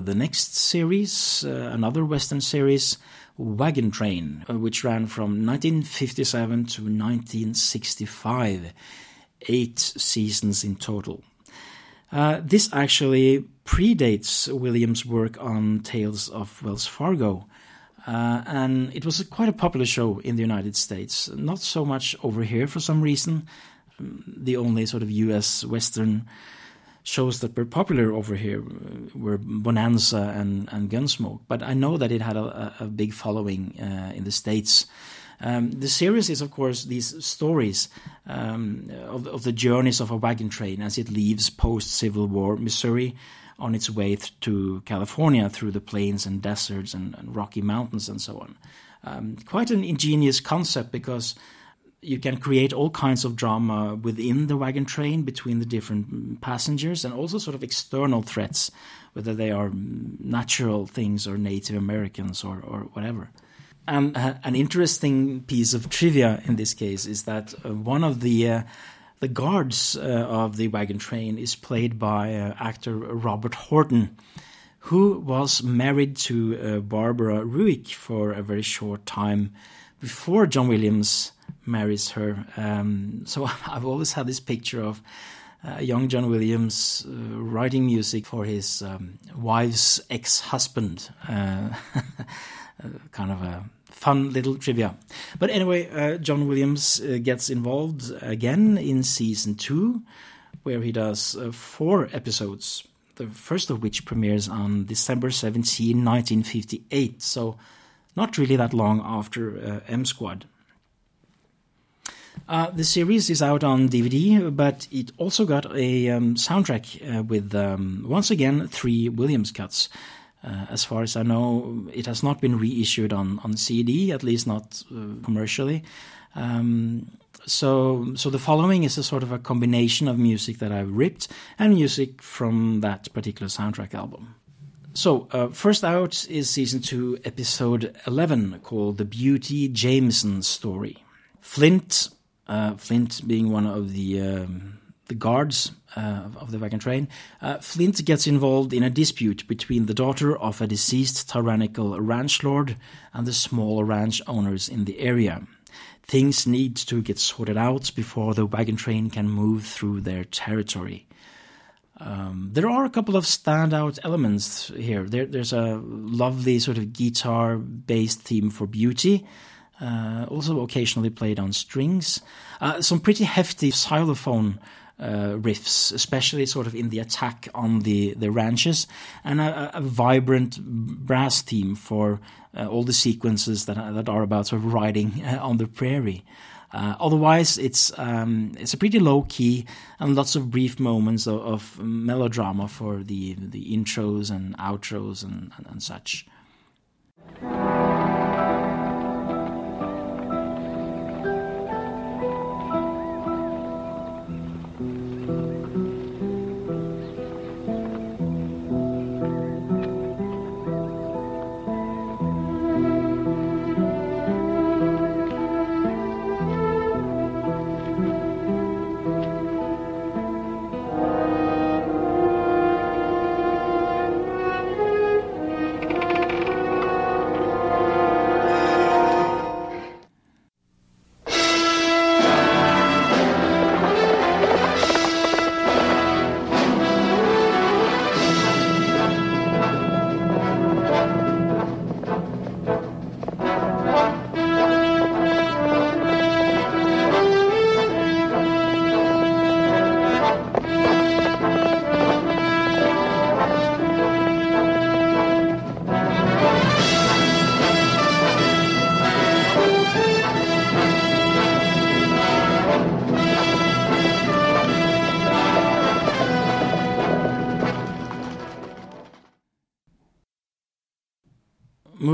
The next series, uh, another Western series, Wagon Train, uh, which ran from 1957 to 1965, eight seasons in total. Uh, this actually predates Williams' work on Tales of Wells Fargo. Uh, and it was a, quite a popular show in the United States. Not so much over here for some reason. The only sort of US Western shows that were popular over here uh, were Bonanza and, and Gunsmoke, but I know that it had a, a big following uh, in the States. Um, the series is, of course, these stories um, of, of, the journeys of a wagon train as it leaves post Civil War Missouri on its way th- to California through the plains and deserts and, and Rocky Mountains and so on. Um, quite an ingenious concept because you can create all kinds of drama within the wagon train between the different passengers and also sort of external threats, whether they are natural things or Native Americans or, or whatever. And uh, an interesting piece of trivia in this case is that uh, one of the uh, the guards uh, of the wagon train is played by uh, actor Robert Horton, who was married to uh, Barbara Ruick for a very short time before John Williams marries her. Um, so I've always had this picture of uh, young John Williams uh, writing music for his um, wife's ex husband. Uh, kind of a fun little trivia. But anyway, uh, John Williams uh, gets involved again in season two, where he does uh, four episodes. The first of which premieres on December 17, 1958. So, not really that long after M Squad. Uh, the series is out on DVD, but it also got a um, soundtrack uh, with, um, once again, three Williams cuts. Uh, as far as I know, it has not been reissued on, on CD, at least not uh, commercially. Um, so, so the following is a sort of a combination of music that I've ripped and music from that particular soundtrack album. So, uh, first out is season two, episode 11, called The Beauty Jameson Story. Flint uh, Flint being one of the um, the guards uh, of the wagon train, uh, Flint gets involved in a dispute between the daughter of a deceased tyrannical ranch lord and the small ranch owners in the area. Things need to get sorted out before the wagon train can move through their territory. Um, there are a couple of standout elements here. There, there's a lovely sort of guitar based theme for beauty uh, also occasionally played on strings. Uh, some pretty hefty xylophone uh, riffs, especially sort of in the attack on the, the ranches, and a, a vibrant brass theme for uh, all the sequences that, that are about sort of riding uh, on the prairie. Uh, otherwise, it's um, it's a pretty low key and lots of brief moments of, of melodrama for the the intros and outros and, and, and such.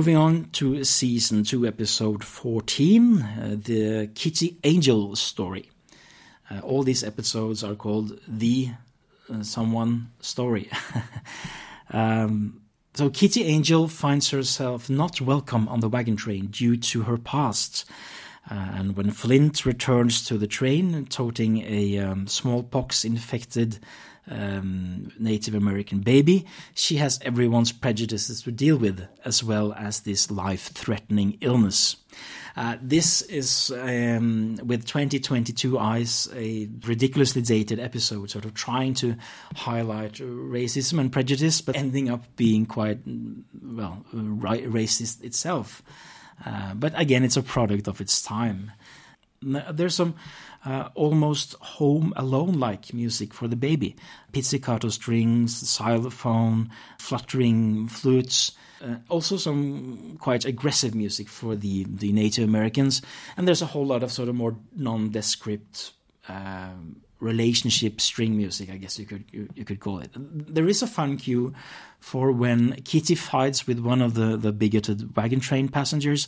Moving on to season 2, episode 14, uh, the Kitty Angel story. Uh, all these episodes are called The uh, Someone Story. um, so, Kitty Angel finds herself not welcome on the wagon train due to her past. Uh, and when Flint returns to the train, toting a um, smallpox infected um, Native American baby, she has everyone's prejudices to deal with, as well as this life threatening illness. Uh, this is, um, with 2022 eyes, a ridiculously dated episode, sort of trying to highlight racism and prejudice, but ending up being quite, well, racist itself. Uh, but again, it's a product of its time. There's some uh, almost home alone like music for the baby. Pizzicato strings, xylophone, fluttering flutes. Uh, also, some quite aggressive music for the, the Native Americans. And there's a whole lot of sort of more nondescript uh, relationship string music, I guess you could you, you, could call it. There is a fun cue for when Kitty fights with one of the, the bigoted wagon train passengers,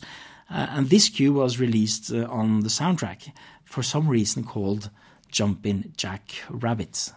uh, and this cue was released uh, on the soundtrack for some reason called Jumpin' Jack Rabbit.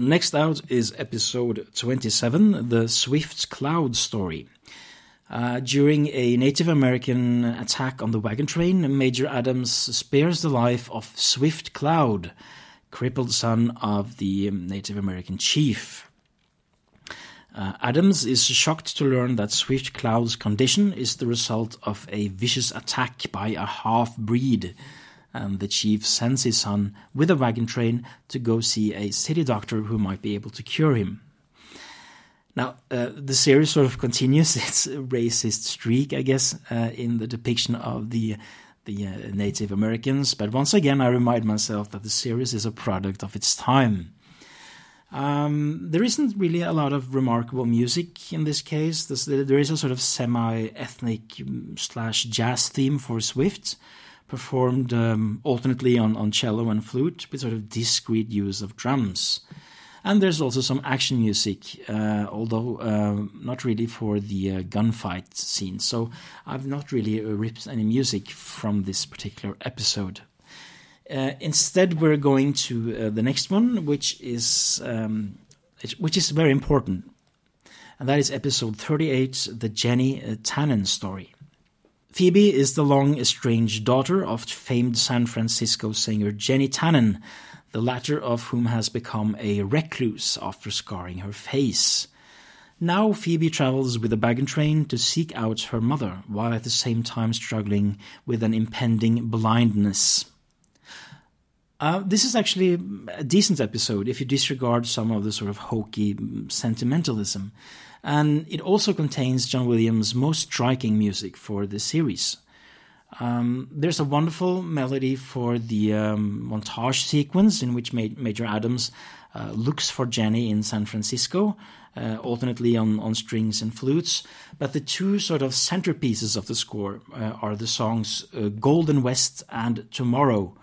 Next out is episode 27, The Swift Cloud Story. Uh, during a Native American attack on the wagon train, Major Adams spares the life of Swift Cloud, crippled son of the Native American chief. Uh, Adams is shocked to learn that Swift Cloud's condition is the result of a vicious attack by a half breed. And the chief sends his son with a wagon train to go see a city doctor who might be able to cure him. Now, uh, the series sort of continues its racist streak, I guess, uh, in the depiction of the the uh, Native Americans. But once again, I remind myself that the series is a product of its time. Um, there isn't really a lot of remarkable music in this case. there is a sort of semi-ethnic mm, slash jazz theme for Swift, performed um, alternately on, on cello and flute with sort of discrete use of drums. And there's also some action music, uh, although uh, not really for the uh, gunfight scene. So I've not really ripped any music from this particular episode. Uh, instead, we're going to uh, the next one, which is um, which is very important, and that is episode 38, the Jenny uh, Tannen story. Phoebe is the long estranged daughter of famed San Francisco singer Jenny Tannen, the latter of whom has become a recluse after scarring her face. Now Phoebe travels with a wagon train to seek out her mother, while at the same time struggling with an impending blindness. Uh, this is actually a decent episode if you disregard some of the sort of hokey sentimentalism. And it also contains John Williams' most striking music for the series. Um, there's a wonderful melody for the um, montage sequence in which Ma- Major Adams uh, looks for Jenny in San Francisco, uh, alternately on, on strings and flutes. But the two sort of centerpieces of the score uh, are the songs uh, Golden West and Tomorrow,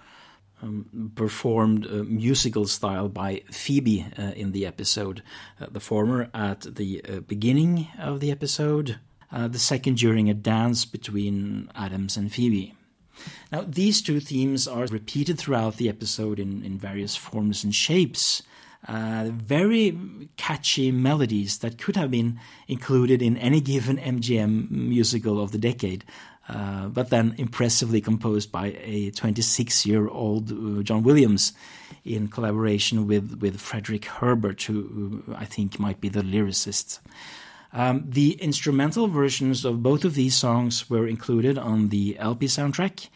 um, performed uh, musical style by Phoebe uh, in the episode. Uh, the former at the uh, beginning of the episode, uh, the second during a dance between Adams and Phoebe. Now, these two themes are repeated throughout the episode in, in various forms and shapes. Uh, very catchy melodies that could have been included in any given MGM musical of the decade, uh, but then impressively composed by a 26 year old uh, John Williams in collaboration with, with Frederick Herbert, who, I think might be the lyricist. Um, the instrumental versions of both of these songs were included on the LP soundtrack,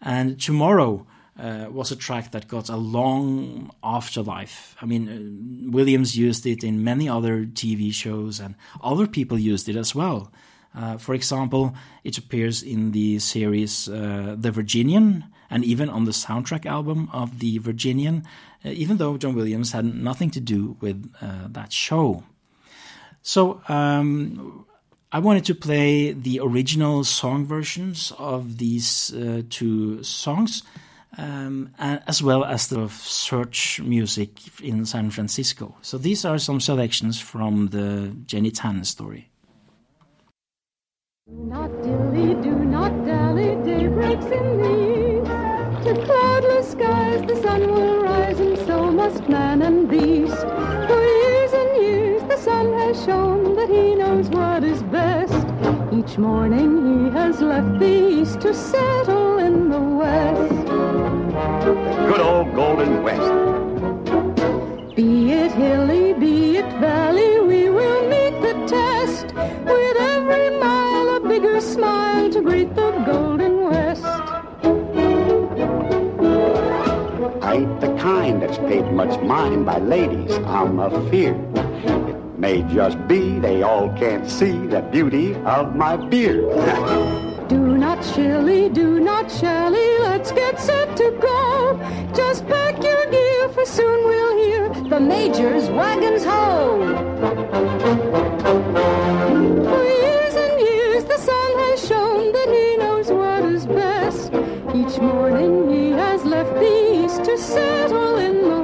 and Tomorrow uh, was a track that got a long afterlife. I mean, uh, Williams used it in many other TV shows, and other people used it as well. Uh, for example, it appears in the series uh, The Virginian and even on the soundtrack album of The Virginian, uh, even though John Williams had nothing to do with uh, that show. So, um, I wanted to play the original song versions of these uh, two songs. Um, as well as the search music in San Francisco. So these are some selections from the Jenny Tan story. Do not dilly, do not dally, day breaks in the east. To cloudless skies the sun will rise, and so must man and beast. For years and years the sun has shown that he knows what is best. Each morning he has left the east to settle in the west. Good old Golden West. Be it hilly, be smile to greet the Golden West. I ain't the kind that's paid much mind by ladies, I'm afeard. It may just be they all can't see the beauty of my beard. do not shilly, do not shally, let's get set to go. Just pack your gear, for soon we'll hear the Major's wagons ho. morning he has left the east to settle in the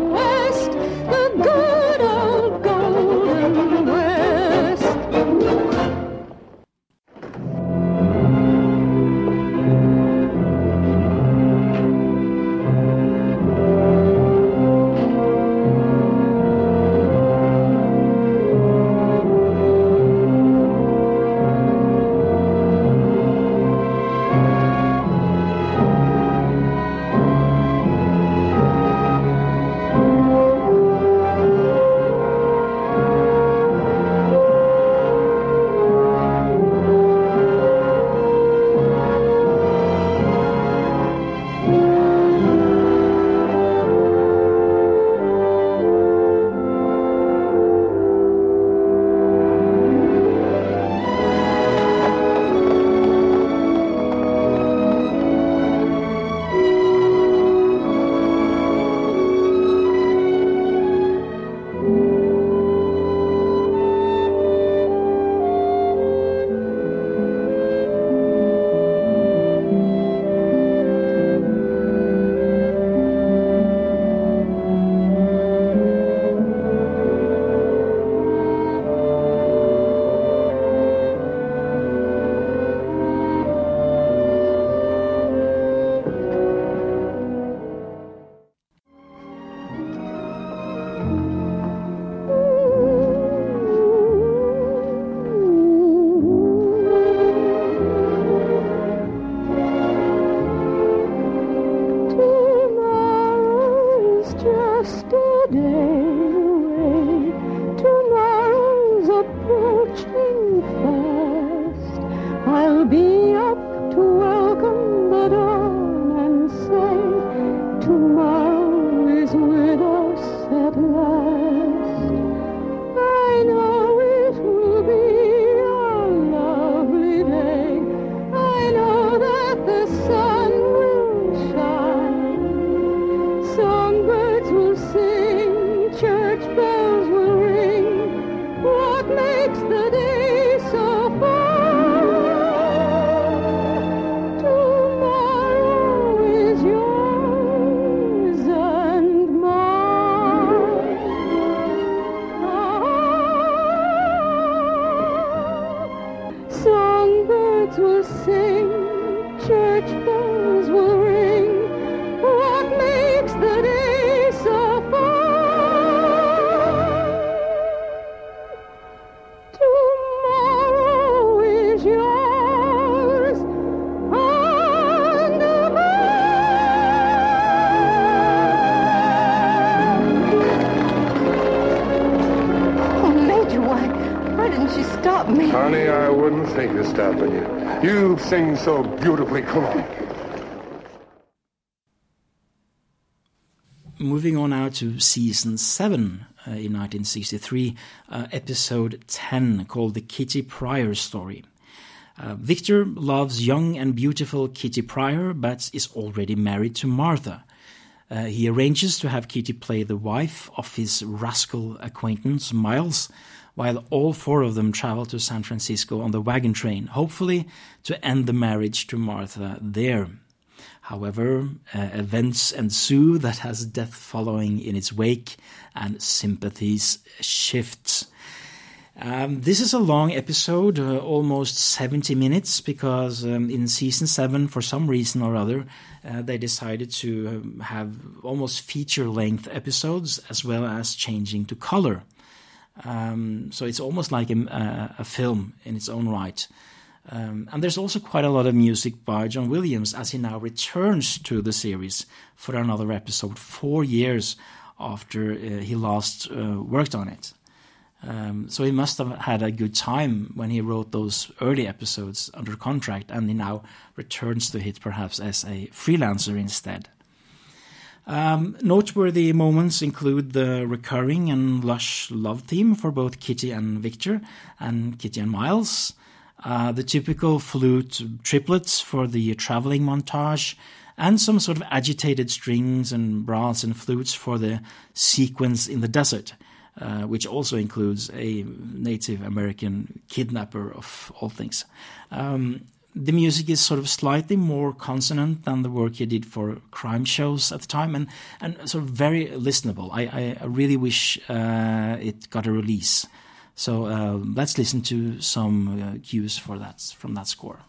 yesterday. So beautifully. Come on. Moving on now to season 7 uh, in 1963, uh, episode 10 called The Kitty Pryor Story. Uh, Victor loves young and beautiful Kitty Pryor, but is already married to Martha. Uh, he arranges to have Kitty play the wife of his rascal acquaintance, Miles, while all four of them travel to San Francisco on the wagon train, hopefully to end the marriage to Martha there. However, uh, events ensue that has death following in its wake, and sympathies shift. Um, this is a long episode, uh, almost 70 minutes, because um, in season 7, for some reason or other, uh, they decided to um, have almost feature length episodes as well as changing to color. Um, so it's almost like a, a, film in its own right. Um, and there's also quite a lot of music by John Williams as he now returns to the series for another episode, four years after uh, he last uh, worked on it. Um, so he must have had a good time when he wrote those early episodes under contract, and he now returns to it perhaps as a freelancer instead. Um, noteworthy moments include the recurring and lush love theme for both Kitty and Victor, and Kitty and Miles, uh, the typical flute triplets for the traveling montage, and some sort of agitated strings and brass and flutes for the sequence in the desert uh, which also includes a Native American kidnapper of all things. Um, the music is sort of slightly more consonant than the work he did for crime shows at the time, and, and sort of very listenable. I, I really wish uh, it got a release. So uh, let's listen to some uh, cues for that from that score.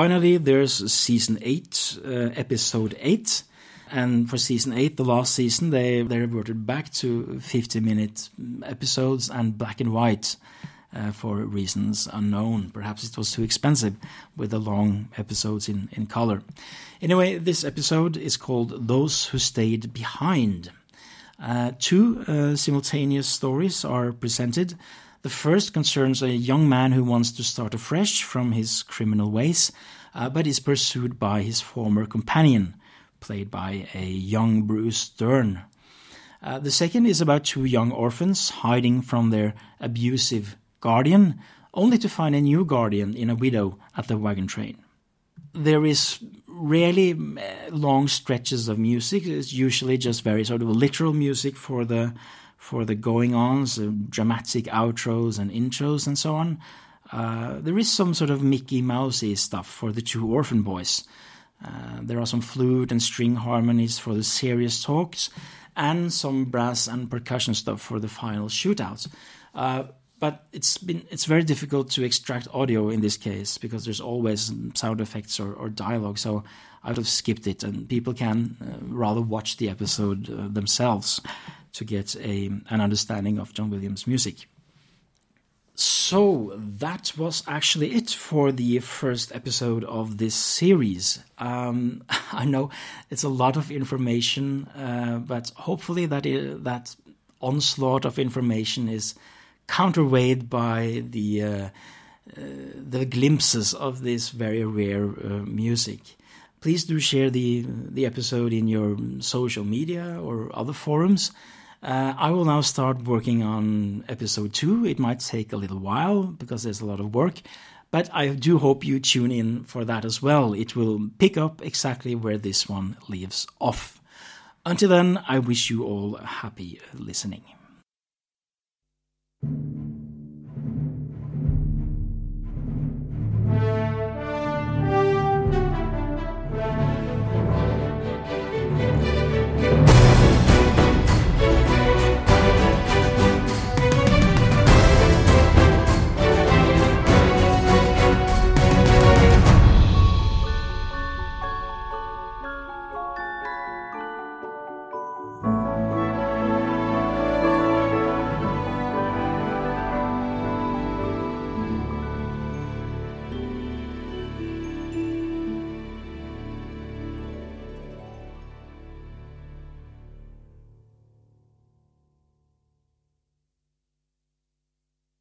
Finally, there's season 8, uh, episode 8. And for season 8, the last season, they, they reverted back to 50 minute episodes and black and white uh, for reasons unknown. Perhaps it was too expensive with the long episodes in, in color. Anyway, this episode is called Those Who Stayed Behind. Uh, two uh, simultaneous stories are presented. The first concerns a young man who wants to start afresh from his criminal ways, uh, but is pursued by his former companion, played by a young Bruce Dern. Uh, the second is about two young orphans hiding from their abusive guardian, only to find a new guardian in a widow at the wagon train. There is rarely uh, long stretches of music. It's usually just very sort of literal music for the for the going ons, uh, dramatic outros and intros and so on. Uh, there is some sort of Mickey Mousey stuff for the two orphan boys. Uh, there are some flute and string harmonies for the serious talks, and some brass and percussion stuff for the final shootouts. Uh, but it's been it's very difficult to extract audio in this case because there's always sound effects or, or dialogue. So I would have skipped it, and people can uh, rather watch the episode uh, themselves to get a an understanding of John Williams' music. So that was actually it for the first episode of this series. Um, I know it's a lot of information, uh, but hopefully that that onslaught of information is counterweighed by the uh, uh, the glimpses of this very rare uh, music. Please do share the the episode in your social media or other forums. Uh, I will now start working on episode two. It might take a little while because there's a lot of work, but I do hope you tune in for that as well. It will pick up exactly where this one leaves off. Until then, I wish you all happy listening.